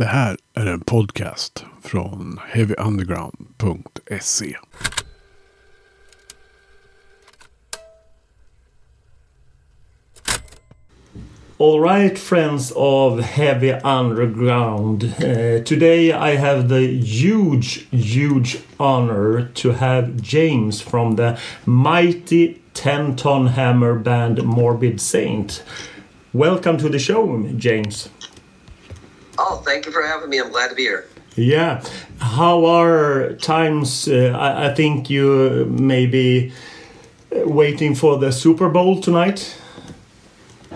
Det här är en podcast från heavyunderground.se. All right, friends of Heavy Underground. Uh, today I have the huge, huge honor to have James from the mighty 10 ton hammer band Morbid Saint. Welcome to the show, James. Oh, thank you for having me. I'm glad to be here. Yeah. How are times? Uh, I, I think you may be uh, waiting for the Super Bowl tonight.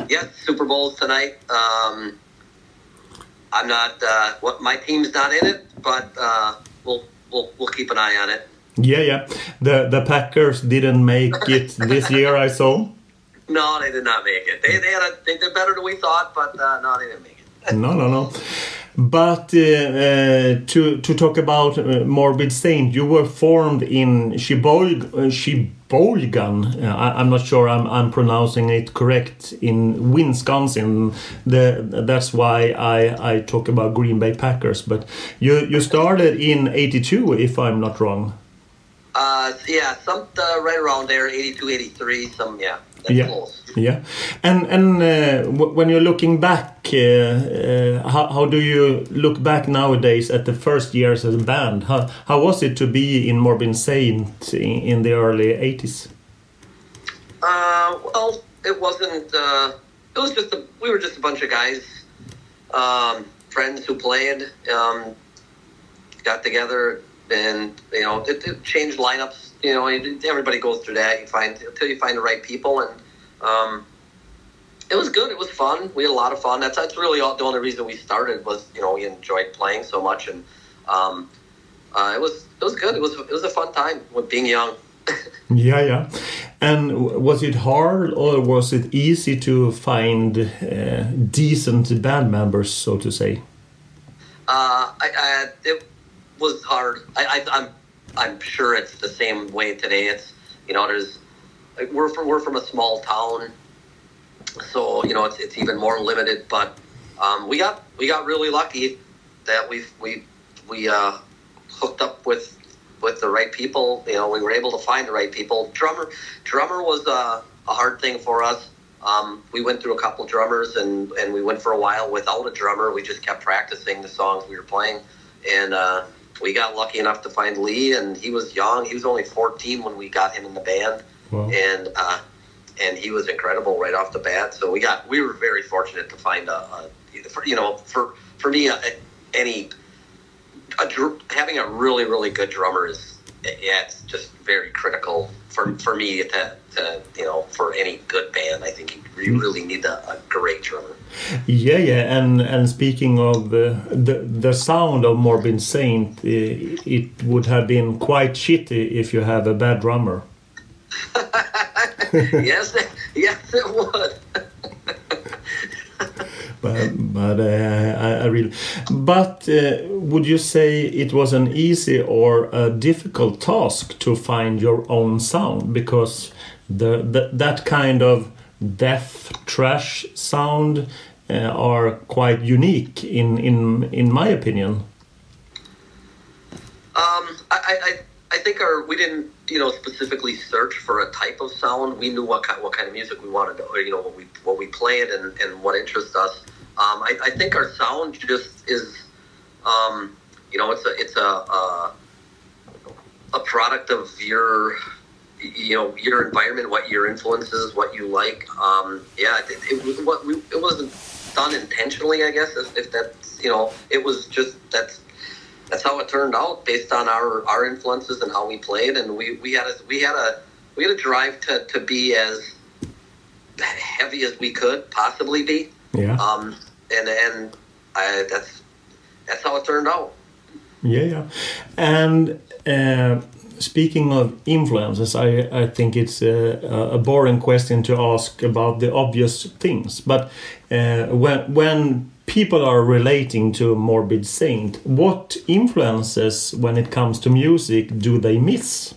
Yes, Super Bowl tonight. Um, I'm not. Uh, what my team's not in it, but uh, we'll we'll we'll keep an eye on it. Yeah, yeah. The the Packers didn't make it this year. I saw. No, they did not make it. They they had a, they did better than we thought, but uh, no, they didn't make it. No, no, no. But uh, uh, to to talk about uh, Morbid Saint, you were formed in Sheboygan. Uh, Sheboygan. Uh, I, I'm not sure I'm, I'm pronouncing it correct in Wisconsin. The that's why I I talk about Green Bay Packers. But you you started in '82, if I'm not wrong. Uh, yeah, some right around there, 82, 83, some yeah, Yeah. close. Yeah, and and uh, w- when you're looking back, uh, uh, how how do you look back nowadays at the first years as a band? How how was it to be in Morbid Saint in, in the early '80s? Uh, well, it wasn't. Uh, it was just a, we were just a bunch of guys, um, friends who played, um, got together, and you know, it, it changed lineups. You know, everybody goes through that. You find until you find the right people, and um, it was good. It was fun. We had a lot of fun. That's that's really all, the only reason we started was you know we enjoyed playing so much, and um, uh, it was it was good. It was it was a fun time with being young. Yeah, yeah. And was it hard or was it easy to find uh, decent band members, so to say? Uh, I, I, it was hard. I, I, I'm, I'm sure it's the same way today. It's, you know, there's, like, we're from, we're from a small town, so you know it's, it's even more limited. But um, we got we got really lucky that we we we uh, hooked up with with the right people. You know, we were able to find the right people. Drummer drummer was a hard thing for us. Um, we went through a couple drummers and, and we went for a while without a drummer. We just kept practicing the songs we were playing. And uh, we got lucky enough to find Lee, and he was young. He was only 14 when we got him in the band. Wow. And uh, and he was incredible right off the bat. So we got we were very fortunate to find a, a for, you know for for me a, any a, having a really really good drummer is yeah it's just very critical for for me to, to you know for any good band. I think you really need a, a great drummer. Yeah, yeah, and and speaking of uh, the the sound of Morbid Saint, uh, it would have been quite shitty if you have a bad drummer. yes, yes, it would. But but uh, I, I really, but uh, would you say it was an easy or a difficult task to find your own sound because the, the that kind of death trash sound uh, are quite unique in in in my opinion. Um, I, I, I- I think our we didn't you know specifically search for a type of sound. We knew what kind what kind of music we wanted, to, you know what we what we played and, and what interests us. Um, I, I think our sound just is, um, you know, it's a it's a, a a product of your you know your environment, what your influences, what you like. Um, yeah, it, it was what we, it wasn't done intentionally, I guess. If, if that's you know, it was just that's that's how it turned out based on our our influences and how we played and we we had a we had a we had a drive to to be as heavy as we could possibly be Yeah. um and and I, that's that's how it turned out Yeah, yeah. And uh, speaking of influences, I, I think it's a, a boring question to ask about the obvious things. But uh, when when people are relating to Morbid Saint, what influences when it comes to music do they miss?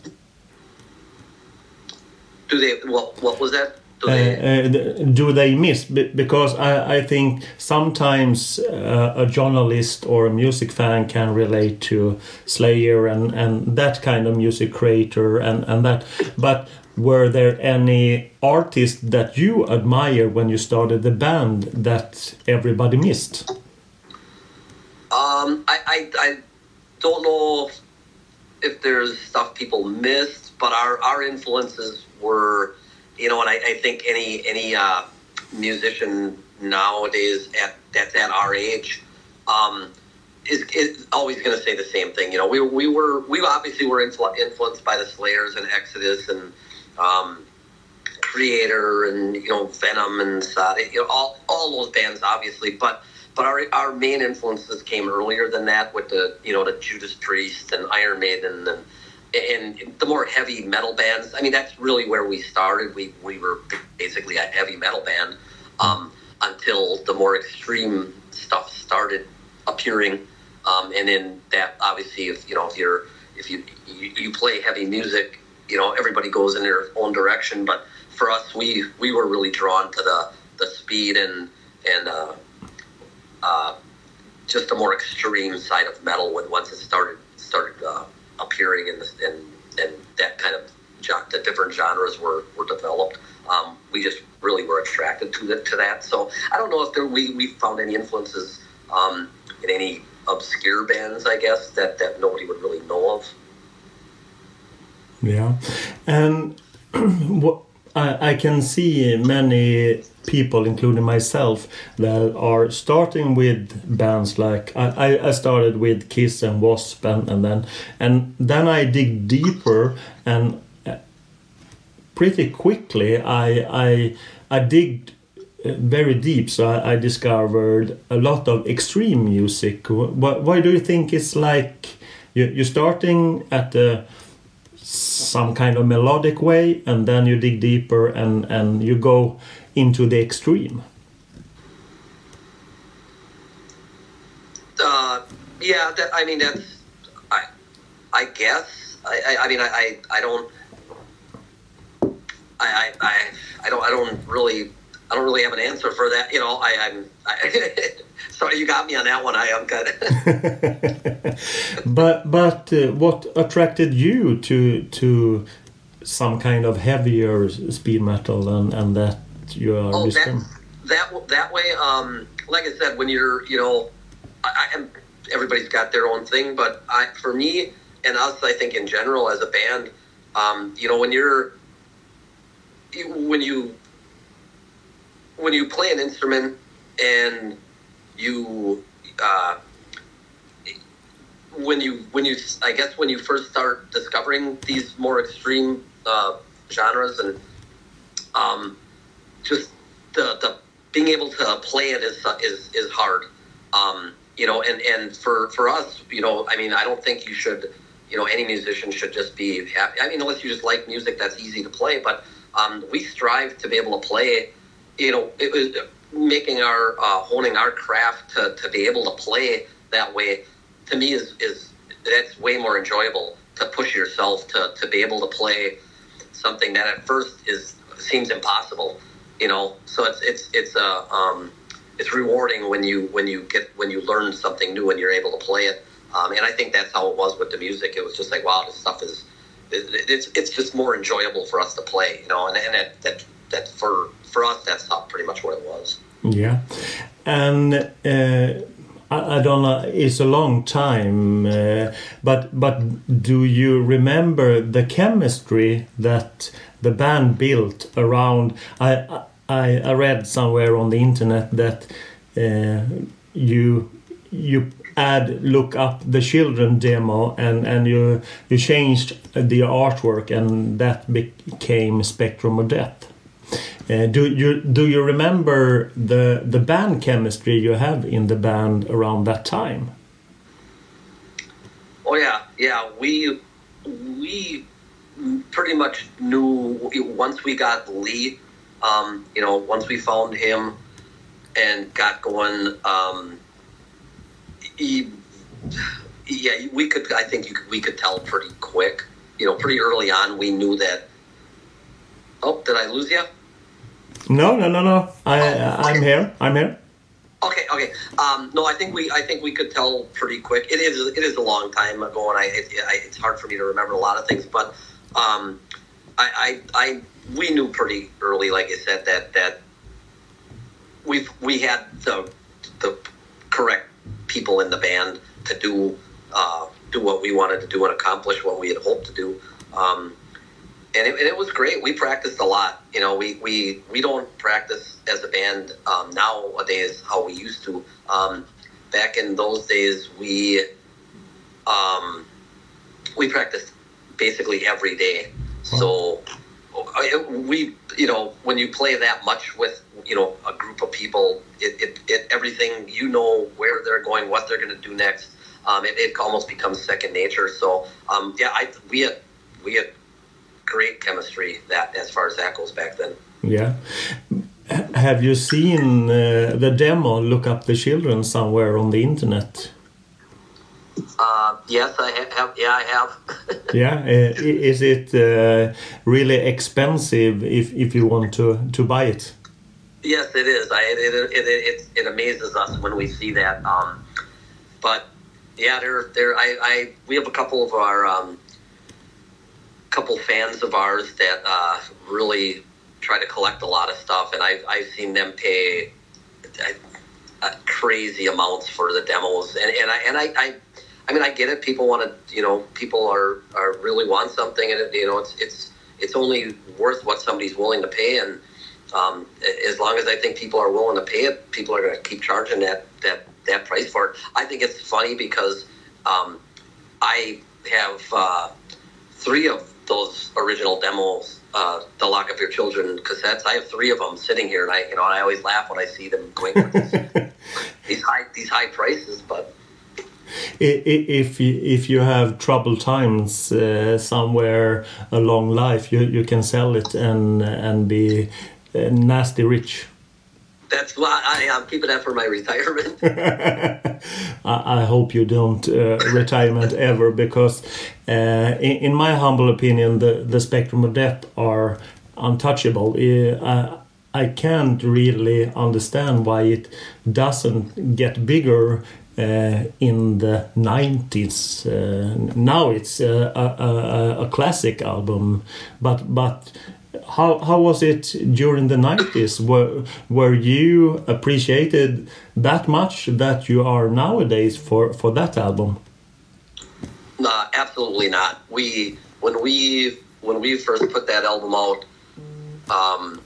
do they what what was that Do they, uh, do they miss? Because I, I think sometimes uh, a journalist or a music fan can relate to Slayer and, and that kind of music Kreator and, and that. But were there any artists that you admire when you started the band that everybody missed? Um, I, I, I don't know if, there's stuff people missed, but our, our influences were, you know, and I, I think any any uh, musician nowadays at that's at our age um, is, is always going to say the same thing. You know, we, we were we obviously were influ- influenced by the Slayers and Exodus and um, Kreator and you know Venom and you know all all those bands obviously, but but our our main influences came earlier than that with the you know the Judas Priest and Iron Maiden and and the more heavy metal bands. I mean that's really where we started. We we were basically a heavy metal band um, until the more extreme stuff started appearing, um, and then that obviously if you know if you're if you, you you play heavy music, you know everybody goes in their own direction, but for us, we we were really drawn to the the speed and and uh, uh, just the more extreme side of metal when once it started started uh, appearing and and and that kind of the different genres were were developed. Um, we just really were attracted to the, to that. So I don't know if there we we found any influences um, in any obscure bands, I guess that that nobody would really know of. Yeah, and what I, I can see many people, including myself, that are starting with bands like I, I- started with Kiss and Wasp, and, and then and then I dig deeper and uh, pretty quickly I I I dig uh, very deep. So I, I discovered a lot of extreme music. Why, why do you think it's like you, you're starting at the some kind of melodic way and then you dig deeper and and you go into the extreme Uh, yeah, that, I mean that's I I guess I I, I mean I, I I don't I, I I don't I don't really I don't really have an answer for that. You know, I I'm I, sorry you got me on that one. I am good. but but uh, what attracted you to to some kind of heavier speed metal and and that you are Oh, that that that way. Um, like I said, when you're, you know, I, I am. Everybody's got their own thing, but I, for me and us, I think in general as a band, um, you know, when you're, when you, when you play an instrument and you, uh, when you when you I guess when you first start discovering these more extreme uh, genres and um, just the the being able to play it is is is hard. Um, you know, and and for for us, you know, I mean, I don't think you should, you know, any musician should just be happy. I mean, unless you just like music that's easy to play, but um, we strive to be able to play. You know, it was making our uh, honing our craft to to be able to play that way. To me, is is that's way more enjoyable to push yourself to to be able to play something that at first is seems impossible you know? So it's it's it's a um, it's rewarding when you when you get when you learn something new and you're able to play it. Um, and I think that's how it was with the music. It was just like wow this stuff is it, it's it's just more enjoyable for us to play you know? And, and that, that that for for us that's how pretty much what it was Yeah, and uh, I, I don't know. It's a long time, uh, but but do you remember the chemistry that the band built around? I I, I read somewhere on the internet that uh, you you add look up the children demo and and you you changed the artwork and that became Spectrum of Death. Uh, do you do you remember the the band chemistry you have in the band around that time? Oh yeah, yeah. We we pretty much knew once we got Lee. Um, you know, once we found him and got going, um, he, yeah, we could. I think you could, we could tell pretty quick. You know, pretty early on, we knew that. Oh, did I lose you? No, no, no, no. I, I'm here. I'm here. Okay, okay. Um, no, I think we I think we could tell pretty quick. It is it is a long time ago, and I, it, I it's hard for me to remember a lot of things. But um, I, I I we knew pretty early, like I said, that that we we had the the correct people in the band to do uh, do what we wanted to do and accomplish what we had hoped to do. Um, and it, and it was great. We practiced a lot. You know, we, we, we don't practice as a band um, nowadays how we used to. Um, back in those days, we um, we practiced basically every day. So uh, we, you know, when you play that much with you know a group of people, it, it, it everything you know where they're going, what they're going to do next. Um, it, it almost becomes second nature. So um, yeah, I we had we had great chemistry that as far as that goes back then. Yeah. Have you seen uh, the demo? Look up the children somewhere on the internet. Uh, yes, I have. Yeah, I have. yeah, uh, is it uh, really expensive if if you want to to buy it? Yes, it is. I, it, it, it, it, it amazes us when we see that. Um, but yeah, there there I, I we have a couple of our um, couple fans of ours that uh, really try to collect a lot of stuff, and I've, I've seen them pay uh, crazy amounts for the demos, and, and I and I, I, I mean I get it. People want to, you know, people are, are really want something, and it, you know, it's it's it's only worth what somebody's willing to pay, and um, as long as I think people are willing to pay it, people are going to keep charging that that that price for it. I think it's funny because um, I have uh, three of those original demos, uh, the Lock Up Your Children cassettes. I have three of them sitting here, and I, you know, I always laugh when I see them going for these, these high these high prices. But if you, if you have troubled times uh, somewhere along life, you you can sell it and and be uh, nasty rich. That's why I, am keeping that for my retirement. I, I, hope you don't uh, retirement ever because, uh, in, in, my humble opinion, the, the spectrum of death are untouchable. Uh, I, I can't really understand why it doesn't get bigger uh, in the 90s. Uh, now it's a, a, a, classic album, but but how how was it during the 90s were were you appreciated that much that you are nowadays for for that album? No absolutely not. We when we when we first put that album out um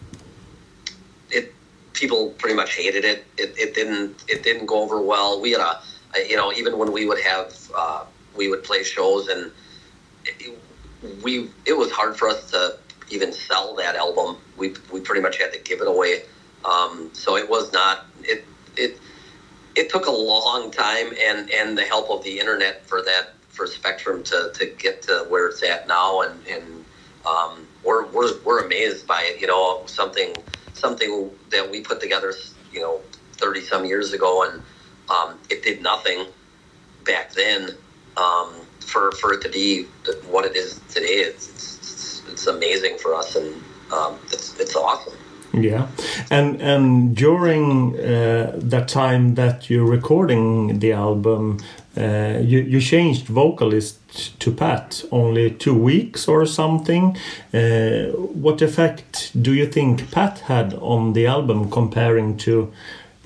it people pretty much hated it. It, it didn't it didn't go over well. We had a you know even when we would have uh, we would play shows and it, we it was hard for us to even sell that album. We we pretty much had to give it away. Um, so it was not it it it took a long time and and the help of the internet for that for Spectrum to, to get to where it's at now and and um, we're, we're we're amazed by it. You know something something that we put together you know thirty some years ago and um, it did nothing back then. Um, for, for it to be what it is today, it's, it's it's amazing for us, and um, it's it's awesome. Yeah, and and during uh, that time that you're recording the album, uh, you you changed vocalist to Pat only two weeks or something. Uh, what effect do you think Pat had on the album comparing to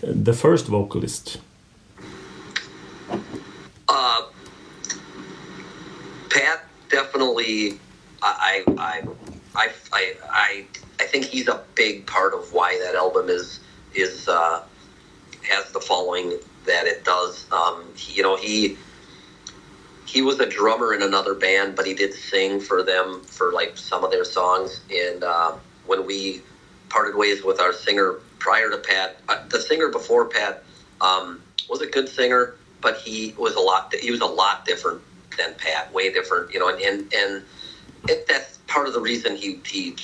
the first vocalist? Uh, Pat definitely I, I, I, I, I, think he's a big part of why that album is is uh, has the following that it does. Um, he, you know, he he was a drummer in another band, but he did sing for them for like some of their songs. And uh, when we parted ways with our singer prior to Pat, uh, the singer before Pat um, was a good singer, but he was a lot. He was a lot different than Pat, way different. You know, and and, and it, that's part of the reason he he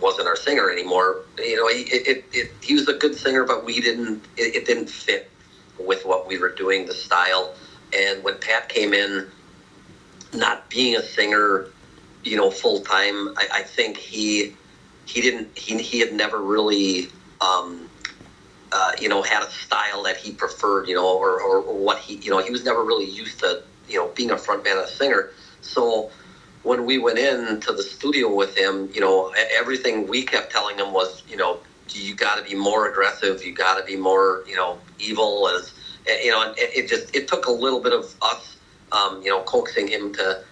wasn't our singer anymore. You know, he, it, it, he was a good singer, but we didn't. It, it, didn't fit with what we were doing, the style. And when Pat came in, not being a singer, you know, full time, I, I, think he he didn't he, he had never really um, uh, you know had a style that he preferred you know or, or, or what he you know he was never really used to you know being a frontman a singer so when we went in to the studio with him you know everything we kept telling him was you know you got to be more aggressive you got to be more you know evil as you know it, it just it took a little bit of us um, you know coaxing him to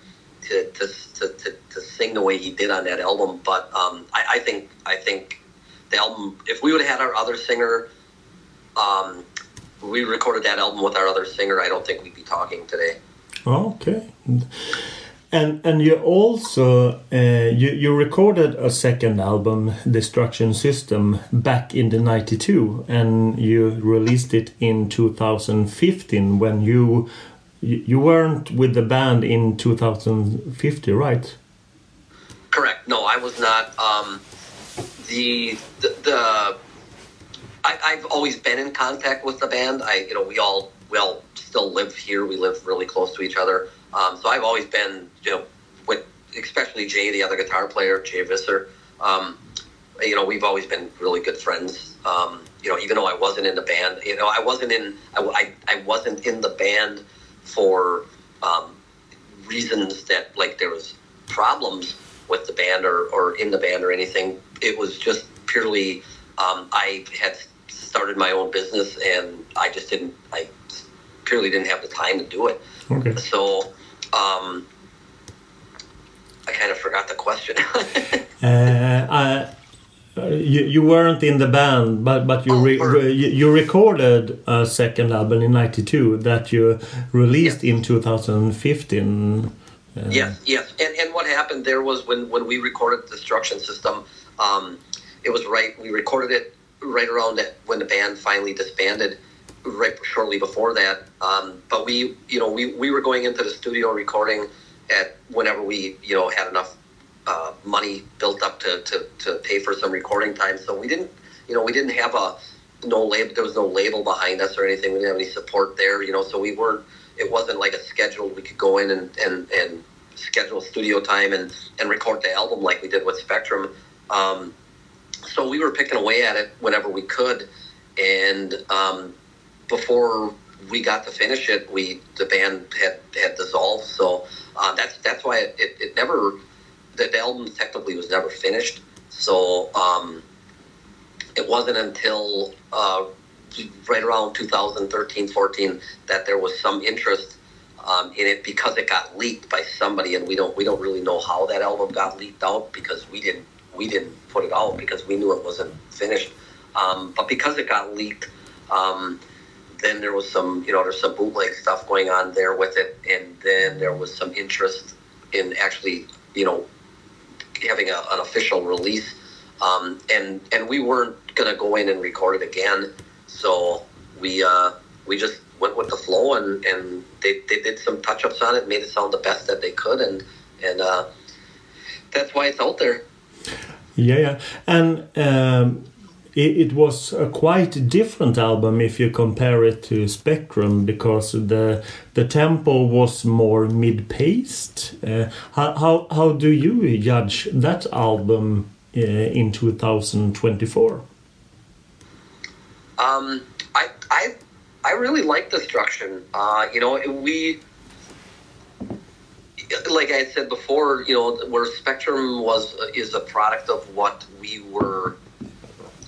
to, to, to, to, to sing the way he did on that album. But um, I, I think I think the album. If we would have had our other singer, um, we recorded that album with our other singer. I don't think we'd be talking today. Okay. And and you also uh, you you recorded a second album, Destruction System, back in the '92, and you released it in 2015 when you you weren't with the band in 2050, right? Correct. No, I was not. Um, the the, the I, have always been in contact with the band. I you know we all we all still live here. We live really close to each other. Um, so I've always been you know with especially Jay, the other guitar player, Jay Visser. Um, you know we've always been really good friends. Um, you know even though I wasn't in the band, you know I wasn't in I, I, I wasn't in the band for um, reasons that like there was problems with the band or, or in the band or anything. It was just purely um, I had started my own business and I just didn't I purely didn't have the time to do it. Okay. So um, kind of forgot the question. uh, I, you, you weren't in the band, but but you, re, re, you recorded a second album in '92 that you released in 2015. Uh, yes, yes, and and what happened there was when when we recorded Destruction System, um, it was right. We recorded it right around when the band finally disbanded, right shortly before that. Um, but we, you know, we we were going into the studio recording at whenever we you know had enough uh, money built up to, to, to pay for some recording time. So we didn't, you know, we didn't have a no label. There was no label behind us or anything. We didn't have any support there, you know. So we weren't. It wasn't like a schedule. We could go in and and, and schedule studio time and and record the album like we did with Spectrum. Um, so we were picking away at it whenever we could, and um, before we got to finish it, we the band had had dissolved. So uh, that's that's why it, it, it never the, the album technically was never finished. So um, it wasn't until uh, right around 2013, 14 that there was some interest um, in it because it got leaked by somebody, and we don't we don't really know how that album got leaked out because we didn't we didn't put it out because we knew it wasn't finished. Um, but because it got leaked, um, then there was some you know there's some bootleg stuff going on there with it, and then there was some interest in actually you know having a, an official release. Um, and and we weren't gonna go in and record it again, so we uh, we just went with the flow and, and they, they did some touch ups on it, made it sound the best that they could, and and uh, that's why it's out there. Yeah, yeah, and um, it, was a quite different album if you compare it to Spectrum because the the tempo was more mid paced. Uh, how, how how do you judge that album uh, in 2024? Um, I I I really like Destruction. Uh, you know, we like I said before, you know, where Spectrum was is a product of what we were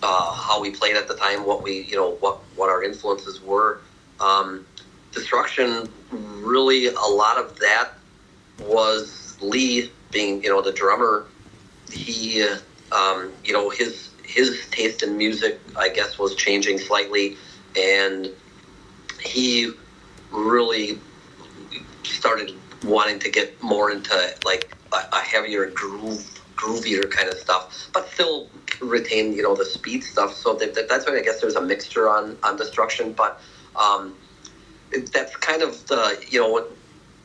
uh, how we played at the time, what we, you know, what what our influences were. Um, Destruction, really, a lot of that was Lee being, you know, the drummer. He, um, you know, his his taste in music, I guess, was changing slightly, and he really started wanting to get more into like a, a heavier groove groovier kind of stuff, but still retain you know the speed stuff. So that, that, that's why I guess there's a mixture on on destruction, but um, that's kind of the you know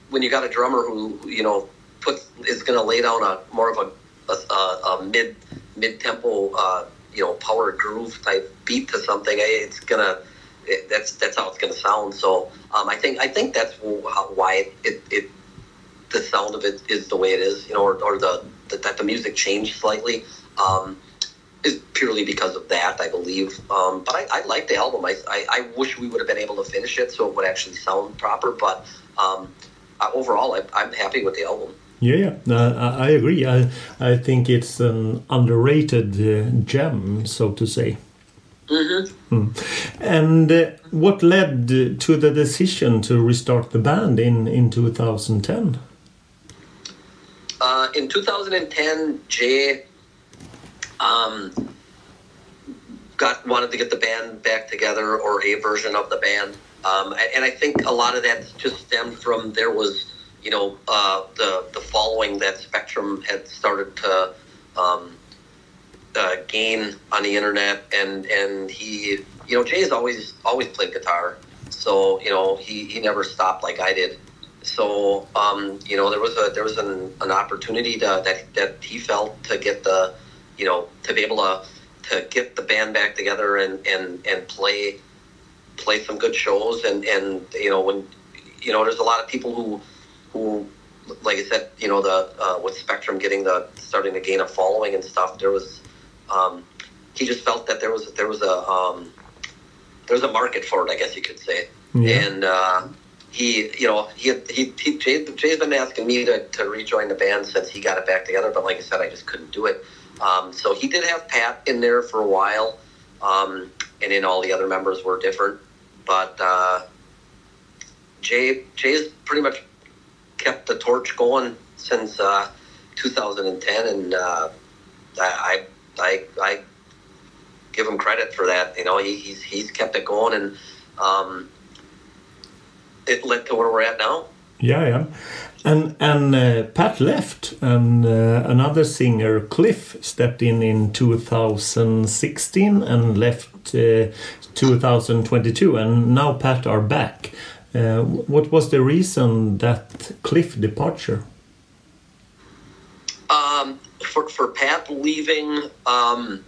when, you got a drummer who you know puts is going to lay down a more of a, a, a mid mid tempo uh, you know power groove type beat to something. Eh, it's gonna it, that's that's how it's going to sound. So um, I think I think that's why it, it the sound of it is the way it is, you know, or, or the, the that the music changed slightly. Um, purely because of that, I believe. Um, but I, I like the album. I, I, I wish we would have been able to finish it so it would actually sound proper. But um, uh, overall, I, I'm happy with the album. Yeah, yeah, uh, I I agree. I I think it's an underrated uh, gem, so to say. hmm And uh, what led to the decision to restart the band in in 2010? In 2010, Jay um, got wanted to get the band back together or a version of the band, um, and, and I think a lot of that just stemmed from there was you know uh, the the following that Spectrum had started to um, uh, gain on the internet, and and he you know Jay's always always played guitar, so you know he he never stopped like I did so um, you know there was a there was an, an opportunity to, that that he felt to get the you know to be able to to get the band back together and and and play play some good shows and and you know when you know there's a lot of people who who like I said you know the uh, with Spectrum getting the starting to gain a following and stuff there was um, he just felt that there was there was a um, there was a market for it I guess you could say Yeah. and uh, he, you know, he, he, he Jay, Jay's been asking me to, to rejoin the band since he got it back together, but like I said, I just couldn't do it. Um, so he did have Pat in there for a while, um, and then all the other members were different. But uh, Jay, Jay's pretty much kept the torch going since uh, 2010, and uh, I, I, I give him credit for that. You know, he, he's he's kept it going, and um, led to where we're at now. Yeah, yeah. And and uh, Pat left, and uh, another singer, Cliff, stepped in in 2016 and left uh, 2022, and now Pat are back. Uh, what was the reason that Cliff departure? Um, for for Pat leaving um,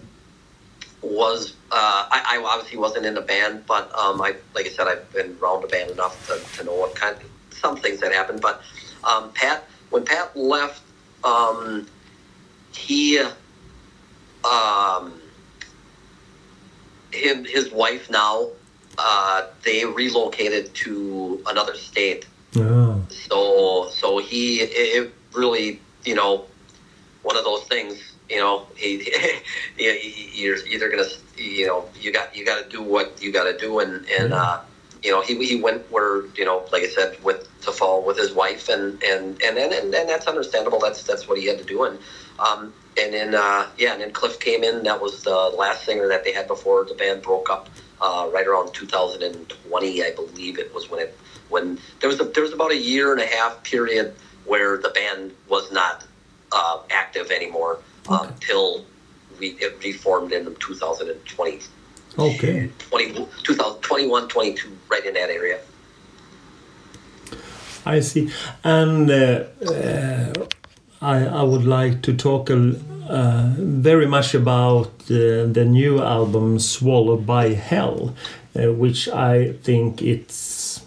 was uh, I, I obviously wasn't in the band, but um, I like I said I've been around the band enough to, to know what kind some things that happened. But um, Pat when Pat left, um, he um, him his wife now uh, they relocated to another state Ah, so so he it really you know one of those things you know he, he you're either gonna you know you got you got to do what you got to do and and uh you know he he went where you know like i said with to fall with his wife and and and and, and, and that's understandable. That's that's what he had to do. And um and then uh yeah and then cliff came in. That was the last singer that they had before the band broke up uh right around 2020 i believe it was when it when there was a, there was about a year and a half period where the band was not uh, active anymore Okay. until we it reformed in 2020, okay. 20, 2021, 22, right in that area. I see. And uh, uh, I, I would like to talk a l- uh, very much about uh, the new album Swallowed by Hell, uh, which I think it's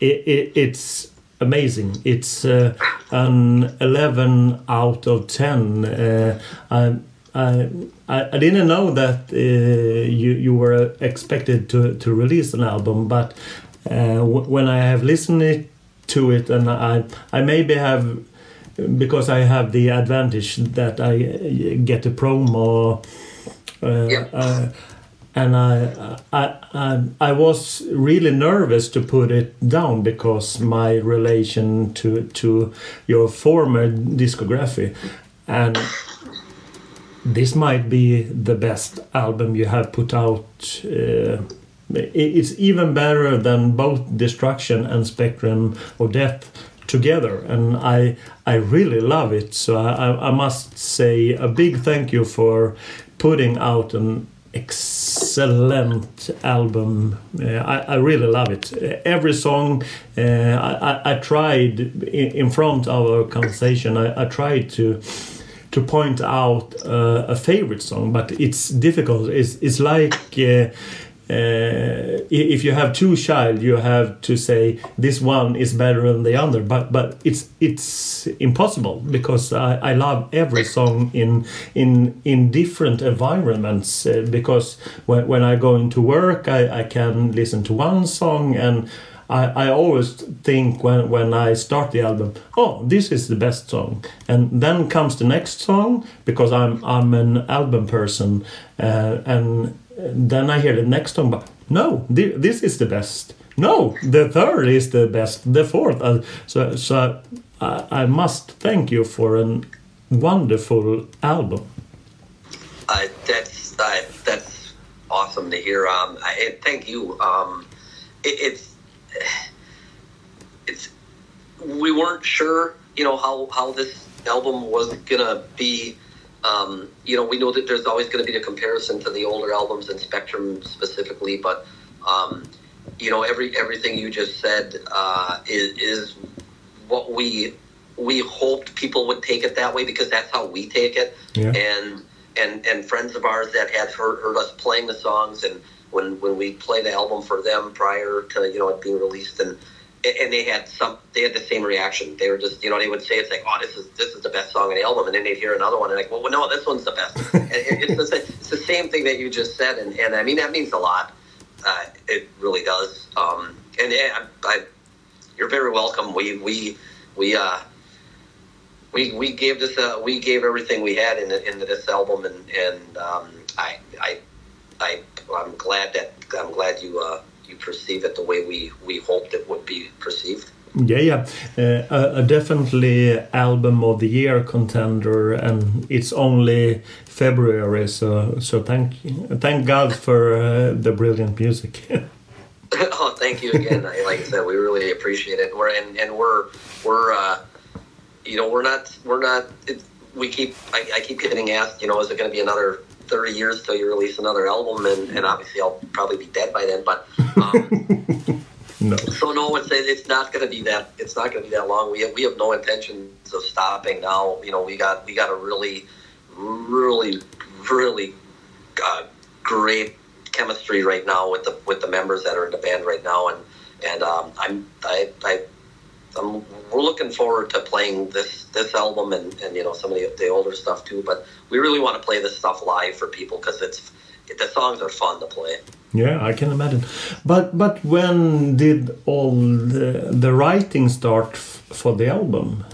it, it, it's amazing. It's uh, an 11 out of 10. Uh, I, I, I didn't know that uh, you, you were expected to, to release an album, but uh, w- when I have listened it, to it, and I, I maybe have, because I have the advantage that I uh, get a promo. Uh, Yeah. And I, I, I, I was really nervous to put it down because my relation to to your former discography, and this might be the best album you have put out. Uh, it's even better than both Destruction and Spectrum of Death together, and I I really love it. So I, I- must say a big thank you for putting out an excellent album. Uh, I, I really love it. Every song uh, I, I, tried in, in front of our conversation. I, I tried to to point out uh, a favorite song, but it's difficult. It's, it's like uh, uh, if you have two child, you have to say this one is better than the other. But but it's it's impossible because I, I love every song in in in different environments. Uh, because when, when I go into work, I, I can listen to one song and. I, I always think when, when I start the album, oh, this is the best song, and then comes the next song because I'm I'm an album person, uh, and then I hear the next song, but no, thi- this is the best. No, the third is the best. The fourth, uh, so so I, I must thank you for a wonderful album. Uh, that's uh, that's awesome to hear. Um, I, thank you. Um, it, it's it's we weren't sure, you know, how how this album was gonna be. Um, you know, we know that there's always going to be a comparison to the older albums and Spectrum specifically, but um, you know, every everything you just said uh, is is what we we hoped people would take it that way because that's how we take it Yeah. and and and friends of ours that had heard, heard us playing the songs and when when we played the album for them prior to you know it being released and and they had some they had the same reaction. They were just you know they would say it's like oh this is this is the best song on the album. And then they'd hear another one. And like well no this one's the best. And it's, the, same- it's the same thing that you just said. And, and I mean that means a lot. Uh, it really does. Um, and yeah, I, I, you're very welcome. We we we uh we we gave this uh, we gave everything we had in into this album. And and um, I I I I'm glad that I'm glad you uh, you perceive it the way we we hoped it would be perceived. Yeah, yeah, uh, a, a definitely album of the year contender, and it's only February, so so thank thank God for uh, the brilliant music. oh, thank you again. I, like I said, we really appreciate it. We're and, and we're we're uh, you know we're not we're not. It, we keep I, I keep getting asked. You know, is it going to be another thirty years till you release another album? And, and obviously, I'll probably be dead by then. But um, no, so no, it's it's not going to be that it's not going to be that long. We have, we have no intentions of stopping now. You know, we got we got a really really really uh, great chemistry right now with the with the members that are in the band right now, and and um, I'm I I. I'm, we're looking forward to playing this this album and, and you know some of the, the older stuff too. But we really want to play this stuff live for people because it's the songs are fun to play. yeah, I can imagine. But but when did all the, the writing start f- for the album?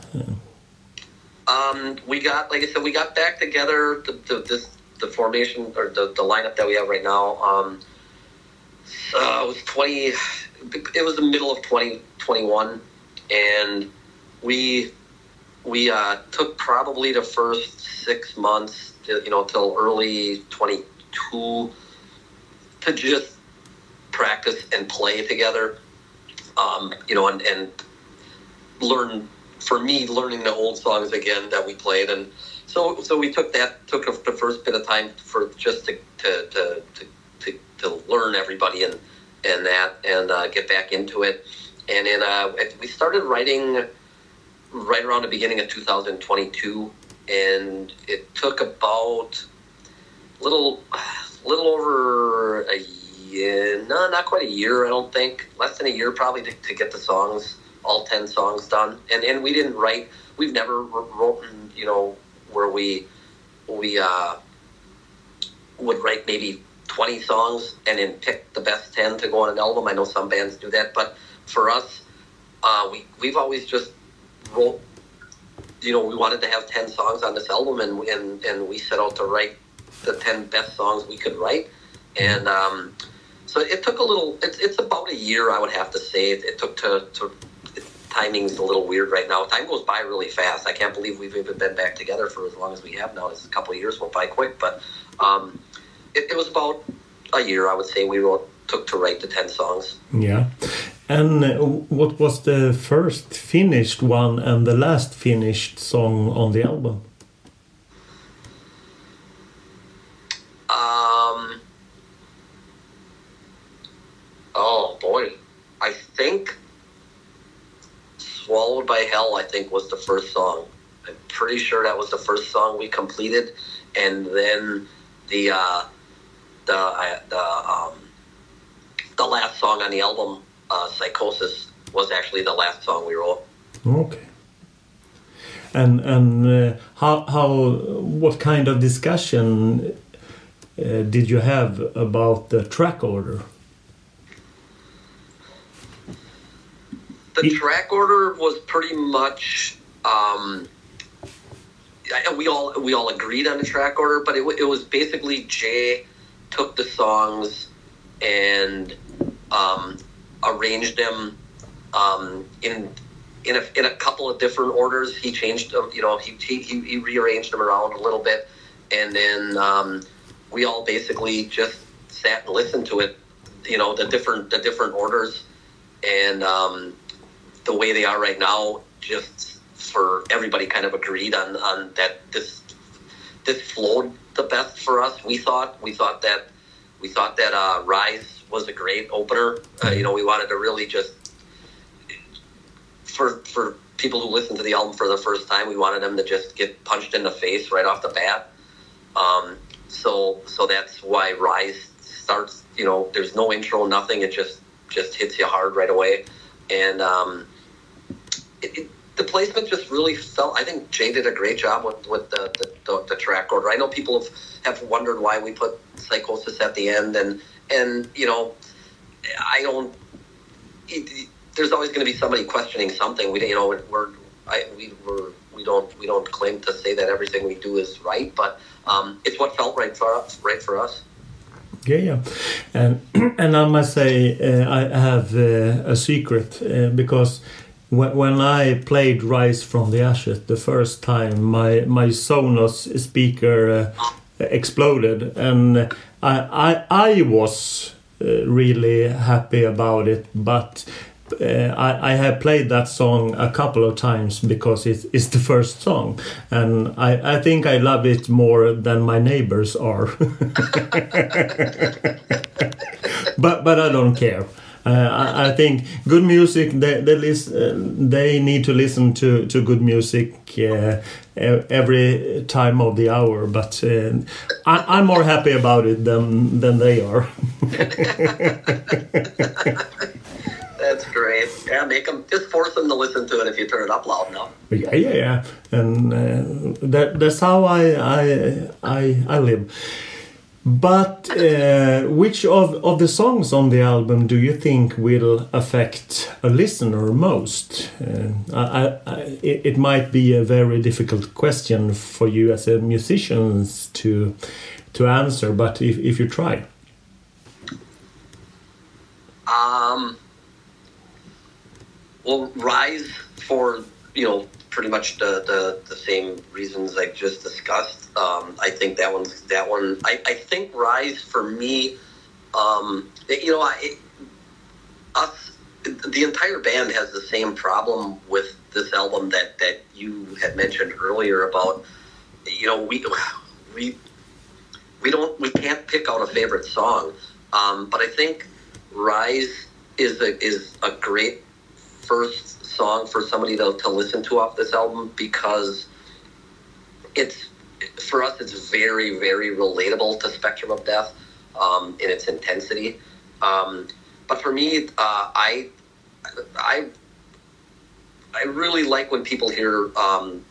Um, we got, like I said, we got back together. The, the, this, the formation or the, the lineup that we have right now. Um, uh, it was twenty. It was the middle of twenty twenty one, and we we uh, took probably the first six months, you know, till early twenty two, to just practice and play together. Um, you know, and, and learn for me learning the old songs again that we played and so so we took that took the first bit of time for just to to to to, to, to learn everybody and and that and uh, get back into it and then uh, we started writing right around the beginning of 2022 and it took about little little over a year no not quite a year i don't think less than a year probably to, to get the songs all 10 songs done. And and we didn't write we've never written, you know where we we uh would write maybe 20 songs and then pick the best 10 to go on an album. I know some bands do that but for us uh we we've always just wrote you know we wanted to have 10 songs on this album and and and we set out to write the 10 best songs we could write and um so it took a little it's, it's about a year i would have to say it, it took to, to timing's a little weird right now. Time goes by really fast. I can't believe we've even been back together for as long as we have now. It's a couple of years went by quick, but um, it, it, was about a year, I would say, we wrote, took to write the 10 songs. Yeah. And uh, what was the first finished one and the last finished song on the album? Um, oh, boy. I think Swallowed by Hell, I think, was the first song. I'm pretty sure that was the first song we completed, and then the uh, the uh, the um, the last song on the album, uh, Psychosis, was actually the last song we wrote. Okay. And and uh, how how what kind of discussion uh, did you have about the track order? The track order was pretty much. Um, we all we all agreed on the track order, but it, it was basically Jay took the songs and um, arranged them um, in in a, in a couple of different orders. He changed them, you know, he, he, he he rearranged them around a little bit, and then um, we all basically just sat and listened to it, you know, the different the different orders, and um, the way they are right now, just for everybody kind of agreed on on that this this flowed the best for us. We thought we thought that we thought that uh, Rise was a great opener. Uh, you know, we wanted to really just for for people who listen to the album for the first time, we wanted them to just get punched in the face right off the bat. Um, so so that's why Rise starts. You know, there's no intro, nothing. It just just hits you hard right away, and um, it, it, the placement just really felt. I think Jay did a great job with with the the, the, the track order. I know people have, have wondered why we put Psychosis at the end, and and you know, I don't. It, there's always going to be somebody questioning something. We you know we're I, we we're, we don't we don't claim to say that everything we do is right, but um, it's what felt right for us. Right for us. Yeah, yeah, and and I must say uh, I have uh, a secret uh, because when, when I played "Rise from the Ashes" the first time, my my Sonos speaker uh, exploded, and I I, I was uh, really happy about it, but. Uh, I, I have played that song a couple of times because it is the first song, and I, I think I love it more than my neighbors are. but but I don't care. Uh, I, I think good music. They they, lis- uh, they need to listen to, to good music uh, every time of the hour. But uh, I, I'm more happy about it than than they are. That's great. Yeah, make them just force them to listen to it if you turn it up loud enough. yeah, yeah, yeah. And uh, that that's how I I I, I live. But uh, which of, of the songs on the album do you think will affect a listener most? Uh, I, I, it, might be a very difficult question for you as a musician to to answer, but if, if you try. Um, well, Rise for you know pretty much the, the, the same reasons I just discussed. Um, I think that one's that one. I, I think Rise for me, um, you know, I, it, us the entire band has the same problem with this album that that you had mentioned earlier about you know we we we don't we can't pick out a favorite song um, but i think rise is a is a great first song for somebody to, to listen to off this album because it's for us it's very very relatable to spectrum of death um, in its intensity. Um, but for me uh, i i i really like when people hear um,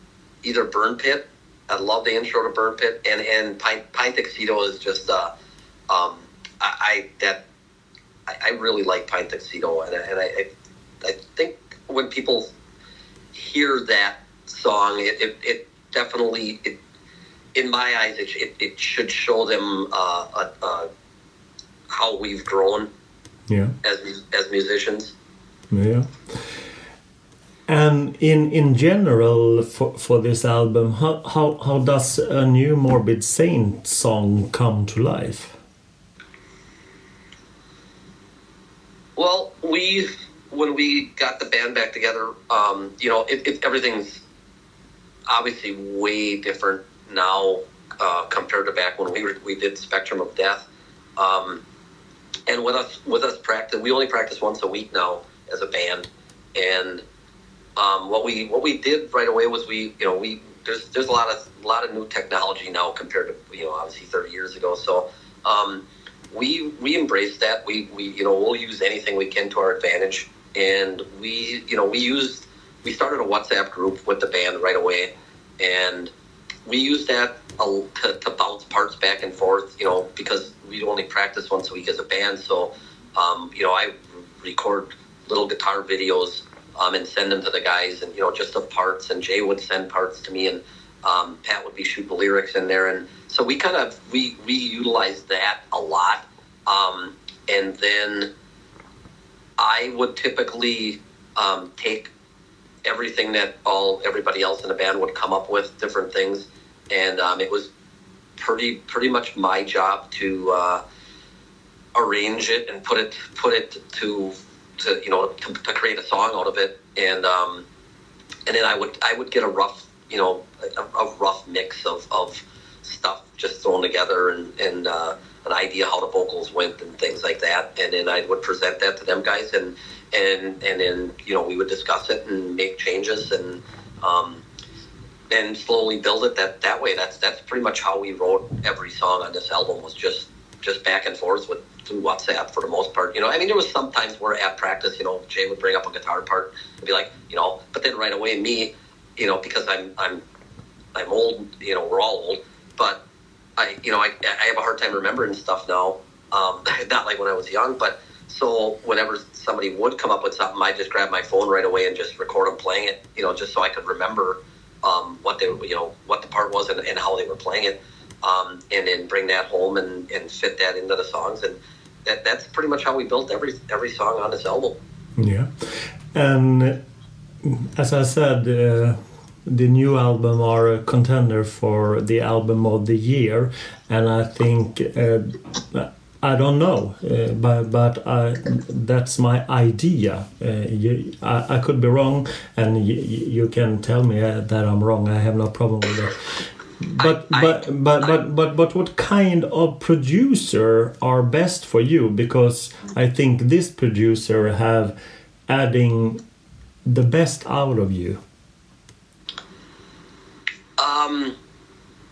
either burn pit i love the intro to burn pit and and pine, pine tuxedo is just uh, um, I, I that I, I really like pine tuxedo and, and I, I i think when people hear that song it, it, it definitely it in my eyes it, it, it should show them uh, uh, uh, how we've grown Yeah. as as musicians Yeah. And in in general for, for this album, how, how how does a new Morbid Saint song come to life? Well, we when we got the band back together, um, you know, it, it, everything's obviously way different now uh, compared to back when we were, we did Spectrum of Death. Um, and with us with us practice, we only practice once a week now as a band. And um, what we what we did right away was we you know we there's there's a lot of a lot of new technology now compared to you know obviously 30 years ago. So um, we we embrace that. We we you know we'll use anything we can to our advantage, and we you know we used we started a WhatsApp group with the band right away, and we used that to, to bounce parts back and forth. You know because we only practice once a week as a band, so um, you know I record little guitar videos um, and send them to the guys, and you know just of parts, and Jay would send parts to me, and um, Pat would be shooting lyrics in there, and so we kind of we we utilized that a lot, um, and then I would typically um, take everything that all everybody else in the band would come up with, different things, and um, it was pretty pretty much my job to uh, arrange it and put it put it to to you know to, to create a song out of it, and um, and then I would I would get a rough you know a, a rough mix of, of stuff just thrown together and and uh, an idea how the vocals went and things like that, and then I would present that to them guys, and and and then you know we would discuss it and make changes and um, and slowly build it that that way. That's that's pretty much how we wrote every song on this album was just just back and forth with through WhatsApp for the most part. You know, I mean, there was some times where at practice, you know, Jay would bring up a guitar part and be like, you know, but then right away me, you know, because I'm I'm I'm old, you know, we're all old, but I you know I I have a hard time remembering stuff now. Um, not like when I was young, but so whenever somebody would come up with something, I just grab my phone right away and just record them playing it, you know, just so I could remember um, what they, you know, what the part was and, and how they were playing it, um, and then bring that home and, and fit that into the songs, and that, that's pretty much how we built every every song on this album. Yeah, and as I said. Uh, the new album are a contender for the album of the year, and I think uh, I don't know, uh, but but I, that's my idea. Uh, you, I, I, could be wrong, and you, you can tell me uh, that I'm wrong. I have no problem with that. But I, but, but but but but what kind of producer are best for you? Because I think this producer have adding the best out of you. Um,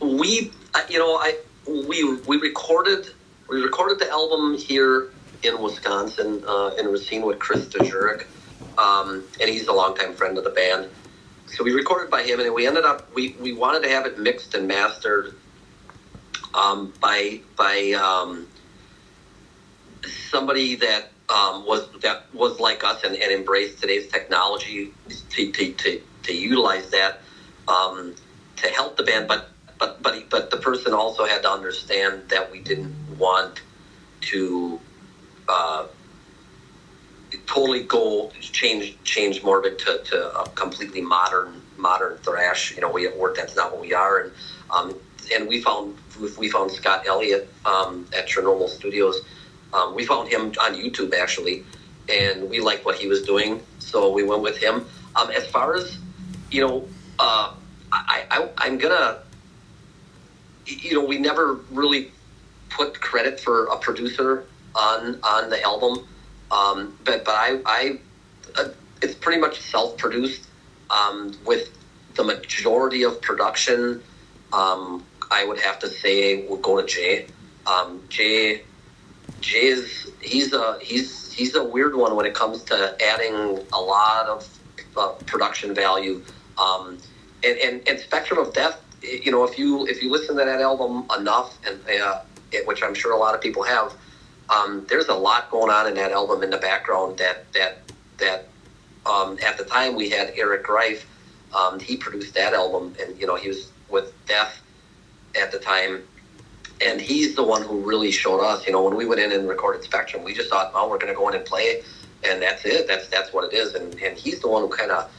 we you know I we we recorded we recorded the album here in Wisconsin uh, in Racine with Chris DeJuric, um, and he's a longtime friend of the band. So we recorded by him, and we ended up we, we wanted to have it mixed and mastered um, by by um, somebody that um, was that was like us and, and embraced today's technology to, to, to, to utilize that um, to help the band, but but but but the person also had to understand that we didn't want to uh, totally go change change Morbid to, to a completely modern modern thrash. You know, we we're, that's not what we are, and um, and we found we found Scott Elliott um, at Chernobyl Studios. Um, we found him on YouTube actually, and we liked what he was doing, so we went with him. Um, as far as you know, uh, I, I I'm gonna you know, we never really put credit for a producer on on the album, um, but but I, I uh, it's pretty much self produced um, with the majority of production. Um, I would have to say would go to Jay. Um, Jay Jay is he's a he's he's a weird one when it comes to adding a lot of uh, production value. Um, and, and, and Spectrum of Death you know, if you if you listen to that album enough, and uh, it, which I'm sure a lot of people have, um, there's a lot going on in that album in the background. That that that um, at the time we had Eric Greif. Um, he produced that album, and you know he was with Death at the time, and he's the one who really showed us. You know, when we went in and recorded Spectrum, we just thought, oh, we're going to go in and play, and that's it. That's that's what it is. And and he's the one who kind of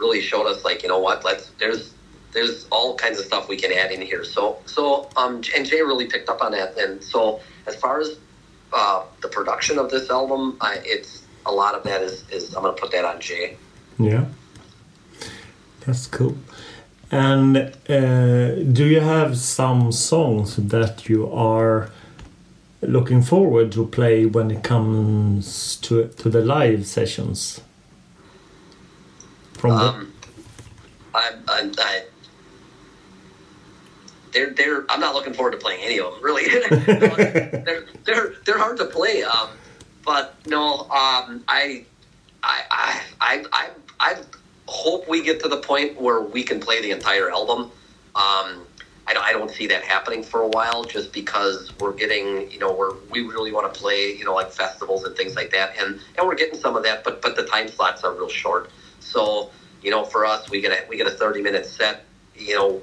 really showed us, like, you know what? Let's there's there's all kinds of stuff we can add in here. So, so um, and Jay really picked up on that. And so, as far as uh, the production of this album, I, it's a lot of that is, is I'm to put that on Jay. Yeah, that's cool. And uh, do you have some songs that you are looking forward to play when it comes to to the live sessions? From um, the... I, I, I they're they're. I'm not looking forward to playing any of them. Really, they're they're they're hard to play. Um, but no, um, I, I I I I I hope we get to the point where we can play the entire album. Um, I don't, I don't see that happening for a while, just because we're getting, you know, we're we really want to play, you know, like festivals and things like that, and and we're getting some of that, but but the time slots are real short. So you know, for us, we get a we get a thirty minute set. You know,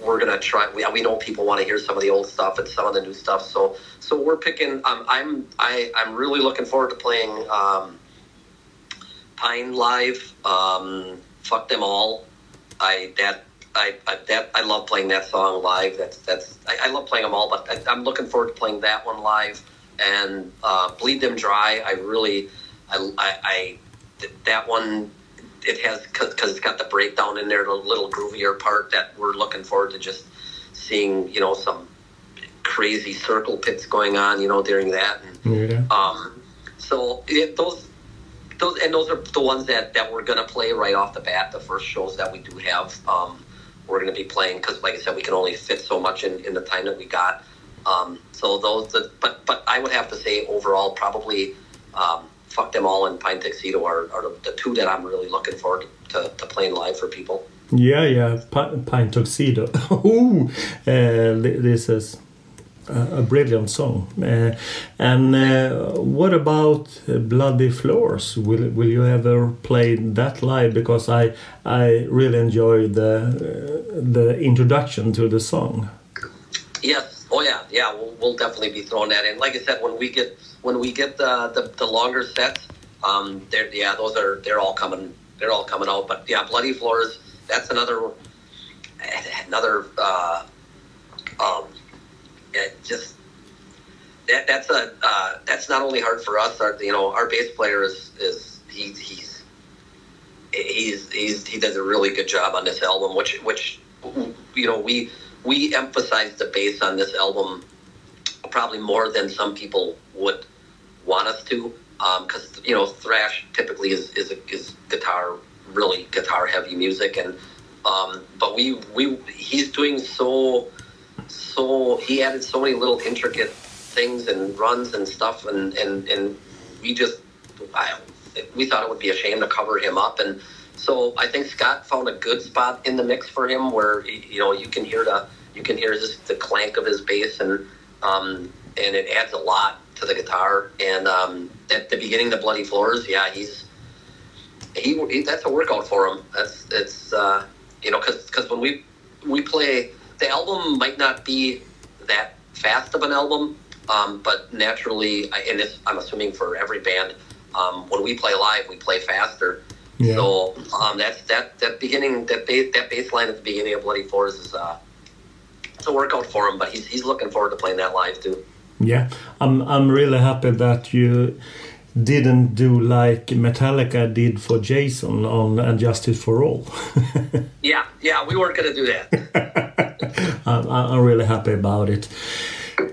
we're gonna try. We, we know people want to hear some of the old stuff and some of the new stuff. So so we're picking. Um, I'm I I'm really looking forward to playing um, Pine live. Um, Fuck them all. I that I, I that I love playing that song live. That's that's I, I love playing them all, but I, am looking forward to playing that one live. And uh, Bleed Them Dry. I really I, I, I that one it has because it's got the breakdown in there, the little groovier part that we're looking forward to just seeing. You know, some crazy circle pits going on. You know, during that. And, yeah. Um, so it, those those and those are the ones that that we're going to play right off the bat. The first shows that we do have, um, we're going to be playing because, like I said, we can only fit so much in, in the time that we got. Um, so those, the, but but I would have to say overall, probably um, fuck them all and Pine Tuxedo are, are the, two that I'm really looking forward to, to playing live for people. Yeah, yeah, Pine Tuxedo. Ooh, uh, this is a brilliant song. Uh, and uh, what about Bloody Floors? Will will you ever play that live? Because I I really enjoy the uh, the introduction to the song. Yes. Oh yeah. Yeah. We'll, we'll definitely be throwing that in. Like I said, when we get when we get the the, the longer sets, um, they're yeah, those are they're all coming they're all coming out. But yeah, Bloody Floors. That's another another. Uh, um, just that that's a uh, that's not only hard for us. Our you know our bass player is is he, he's he's he's he does a really good job on this album, which which you know we we emphasize the bass on this album probably more than some people would want us to because um, you know thrash typically is is, is guitar really guitar heavy music. And um, but we we he's doing so so he added so many little intricate things and runs and stuff, and and and we just I, we thought it would be a shame to cover him up, and so I think Scott found a good spot in the mix for him where you know you can hear the you can hear just the clank of his bass and um, and it adds a lot to the guitar. And um, at the beginning, the Bloody Floors, yeah, he's he, he that's a workout for him. That's it's uh, you know because because when we we play the album might not be that fast of an album, um, but naturally, and this I'm assuming for every band, um, when we play live, we play faster. Yeah. So um, that's that that beginning that ba- that bass line at the beginning of Bloody Floors is uh, it's a workout for him, but he's he's looking forward to playing that live too. Yeah, I'm I'm really happy that you didn't do like Metallica did for Jason on And Justice for All. yeah, yeah, we weren't going to do that. I'm, I'm, really happy about it.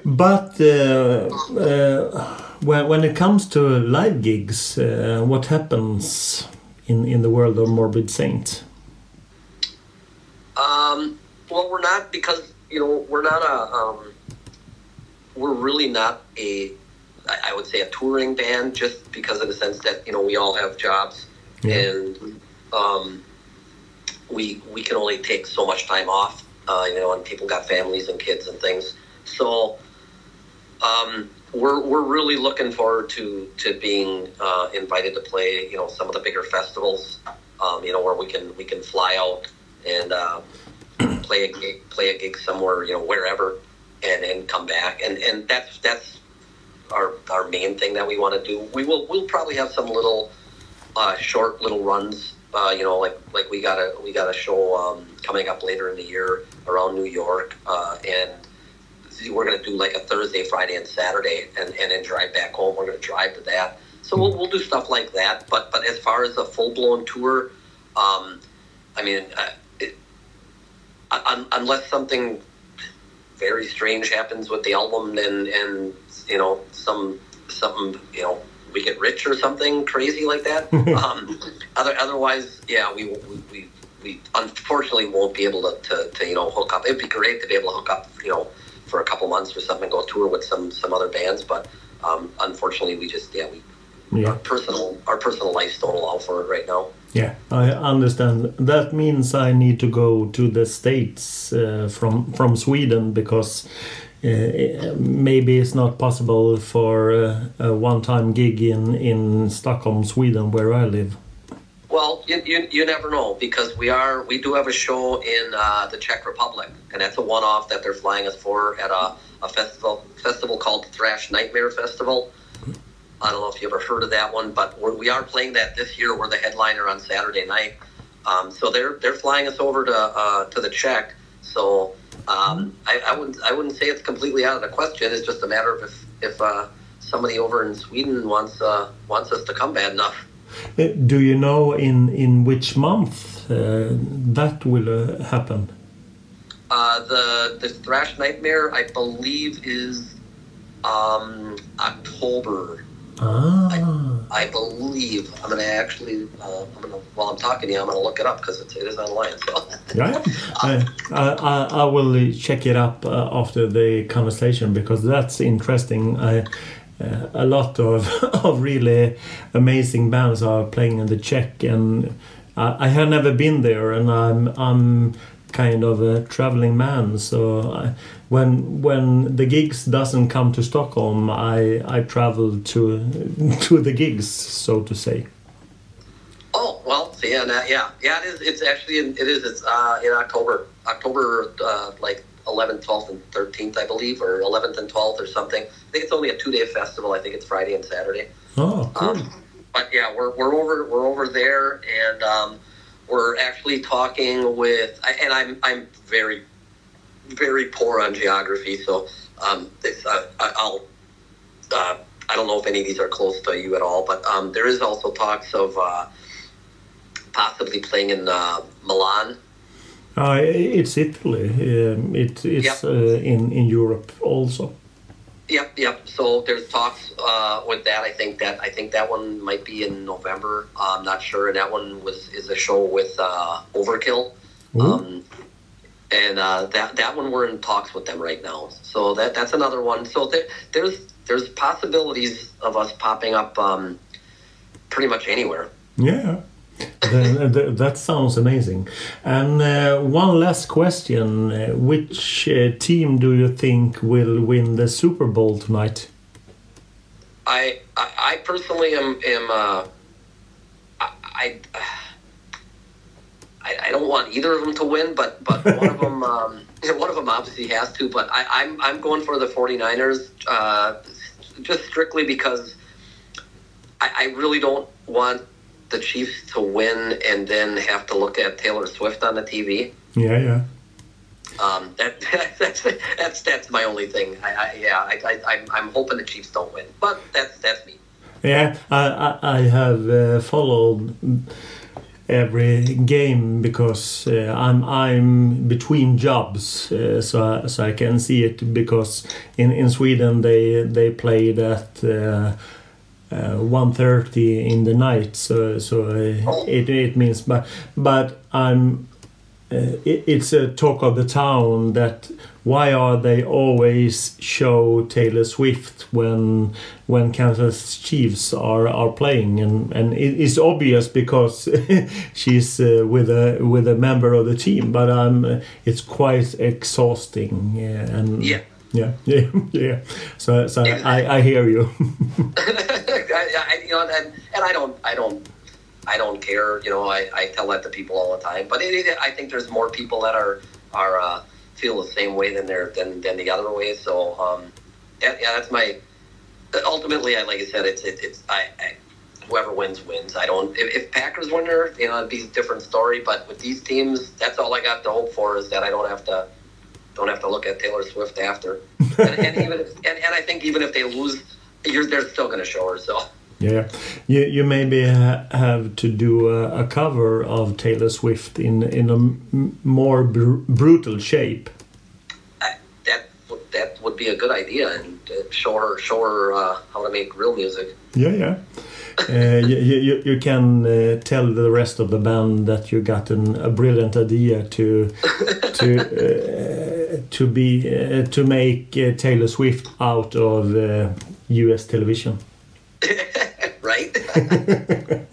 But uh, uh, when, when it comes to live gigs, uh, what happens in, in the world of Morbid Saint? Um, well, we're not because, you know, we're not a. Um, we're really not a I would say a touring band just because of the sense that you know we all have jobs. Yeah. and um, we we can only take so much time off uh, you know and people got families and kids and things. So um, we're, we're really looking forward to to being uh, invited to play you know some of the bigger festivals um, you know where we can we can fly out and uh, play a gig play a gig somewhere you know wherever and and come back and and that's that's our our main thing that we want to do. We will we'll probably have some little uh, short little runs. Uh, you know, like like we got a we got a show um, coming up later in the year around New York, uh, and we're going to do like a Thursday, Friday, and Saturday, and, and then drive back home. We're going to drive to that. So we'll, we'll do stuff like that. But but as far as a full blown tour, um, I mean, uh, it, un, unless something very strange happens with the album and and you know some something you know we get rich or something crazy like that. um, other otherwise, yeah, we we we unfortunately won't be able to, to, to you know hook up. It'd be great to be able to hook up you know for a couple months or something, go tour with some some other bands, but um, unfortunately we just yeah we Yeah. our personal our personal lives don't allow for it right now. Yeah, I understand. That means I need to go to the States uh, from from Sweden because uh, maybe it's not possible for uh, a one-time gig in in Stockholm, Sweden, where I live. Well, you, you, you never know because we are we do have a show in uh, the Czech Republic, and that's a one-off that they're flying us for at a, a festival festival called Thrash Nightmare Festival. I don't know if you ever heard of that one, but we're, we are playing that this year. We're the headliner on Saturday night, um, so they're they're flying us over to uh, to the Czech. So um, I, I wouldn't I wouldn't say it's completely out of the question. It's just a matter of if if uh, somebody over in Sweden wants uh, wants us to come bad enough. Uh, Do you know in in which month uh, that will uh, happen? Uh, the the Thrash Nightmare, I believe, is um, October. Ah, I believe. I'm gonna actually. Uh, I'm gonna while I'm talking to you, I'm gonna look it up because it is online. So yeah. I, I I I will check it up uh, after the conversation because that's interesting. I, uh, a lot of of really amazing bands are playing in the Czech, and I, I have never been there, and I'm I'm kind of a traveling man. So I, when when the gigs doesn't come to Stockholm, I I travel to to the gigs, so to say. oh well, yeah, yeah, yeah. It is. It's actually in, it is. It's uh, in October. October uh, like 11th, 12th, and 13th, I believe, or 11th and 12th, or something. I think it's only a two-day festival. I think it's Friday and Saturday. Oh, cool. Um, but yeah, we're, we're over we're over there, and um, we're actually talking with. And I'm I'm very very poor on geography, so um, this, uh, I- I'll. Uh, I don't know if any of these are close to you at all, but um, there is also talks of uh, possibly playing in uh, Milan. Uh, it's Italy. Um, it, it's Yep. uh, in in Europe also. Yep, yep. So there's talks uh, with that. I think that I think that one might be in November. I'm not sure. And that one was is a show with uh, Overkill, um, and uh, that that one we're in talks with them right now. So that that's another one. So there, there's there's possibilities of us popping up um, pretty much anywhere. Yeah, Then, th- that sounds amazing. And uh, one last question: uh, Which uh, team do you think will win the Super Bowl tonight? I I, I personally am am uh, I, I I don't want either of them to win, but but one of them um, one of them obviously has to. But I, I'm I'm going for the 49ers uh, just strictly because I, I really don't want the Chiefs to win and then have to look at Taylor Swift on the TV. Yeah, yeah. Um, that, that's that's that's my only thing. I, I yeah, I, I I'm, I'm hoping the Chiefs don't win, but that's that's me. Yeah, I, I, I have uh, followed every game because uh, I'm I'm between jobs, uh, so I, so I can see it because in, in Sweden they they played at uh, uh, 1.30 in the night, so so uh, it it means but but I'm. Uh, it, it's a talk of the town that why are they always show Taylor Swift when when Kansas Chiefs are are playing and and it, it's obvious because she's uh, with a with a member of the team but um it's quite exhausting and Yeah. Yeah yeah yeah so so I I hear you I, you know, and, and I don't, I don't, I don't care. You know, I, I tell that to people all the time. But it, it, I think there's more people that are are uh, feel the same way than they're than, than the other way. So um, yeah, yeah, that's my. Ultimately, I like I said, it's it, it's I, I whoever wins wins. I don't. If, if Packers win you know, it'd be a different story. But with these teams, that's all I got to hope for is that I don't have to don't have to look at Taylor Swift after. and, and even if, and, and I think even if they lose, you're, they're still going to show her. So. Yeah, you you maybe ha have to do a, a cover of Taylor Swift in in a m- more br brutal shape. I- that would- that would be a good idea and uh, show her show her uh, how to make real music. Yeah, yeah. uh, you, you, you can uh, tell the rest of the band that you got an, a brilliant idea to to uh, to be uh, to make uh, Taylor Swift out of uh, U.S. television. right?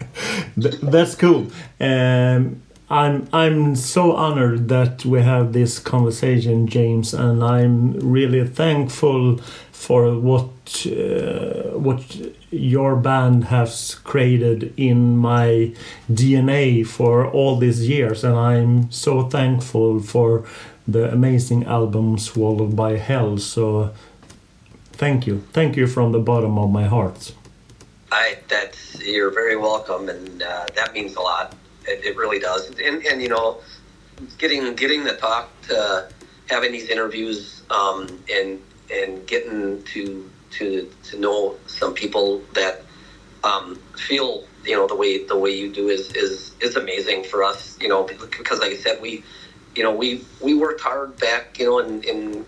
That's cool. Um, I'm I'm so honored that we have this conversation, James, and I'm really thankful for what uh, what your band has created in my DNA for all these years, and I'm so thankful for the amazing album Swallowed by Hell. So, thank you, thank you from the bottom of my heart. I that's you're very welcome, and uh, that means a lot. It, it really does. And and you know, getting getting the talk to having these interviews um, and and getting to to to know some people that um, feel you know the way the way you do is is is amazing for us. You know, because like I said, we you know we we worked hard back you know in, in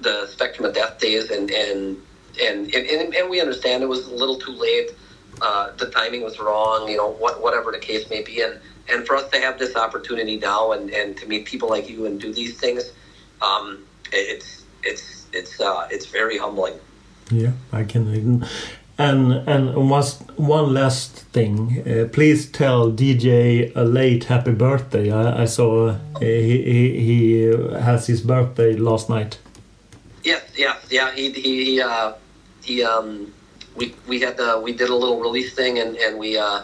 the Spectrum of Death days, and and and and, and we understand it was a little too late. Uh, the timing was wrong, you know, what, whatever the case may be. And, and for us to have this opportunity now and, and to meet people like you and do these things, um, it's, it's, it's, uh, it's very humbling. Yeah, I can. And and one one last thing, uh, please tell DJ a late happy birthday. I, I saw uh, he, he he has his birthday last night. Yeah, yeah, yeah. He he he, uh, he um, we we had the we did a little release thing and and we uh,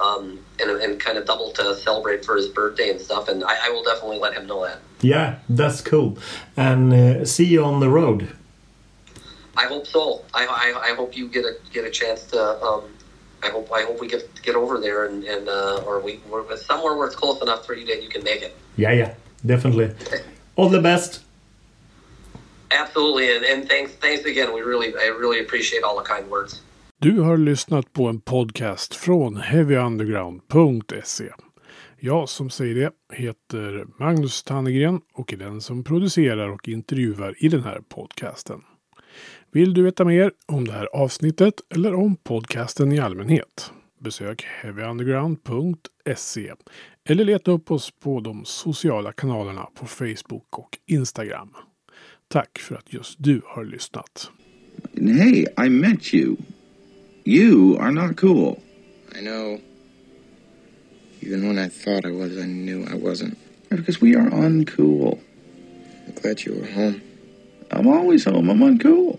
um, and and kind of double to celebrate for his birthday and stuff. And I, I will definitely let him know that. Yeah, that's cool. And uh, see you on the road. I hope so. I, I, I hope you get a get a chance to. Um, I hope I hope we get get over there and and uh, or we we're somewhere where it's close enough for you that you can make it. Yeah, yeah, definitely. All the best. Absolutely, and, and thanks thanks again. We really I really appreciate all the kind words. Du har lyssnat på en podcast från heavyunderground.se. Jag som säger det heter Magnus Tannegren och är den som producerar och intervjuar i den här podcasten. Vill du veta mer om det här avsnittet eller om podcasten i allmänhet? Besök heavyunderground.se eller leta upp oss på de sociala kanalerna på Facebook och Instagram. Tack för att just du har lyssnat. Hey, I met you. You are not cool. I know. Even when I thought I was, I knew I wasn't. Because we are uncool. I'm glad you were home. I'm always home. I'm uncool.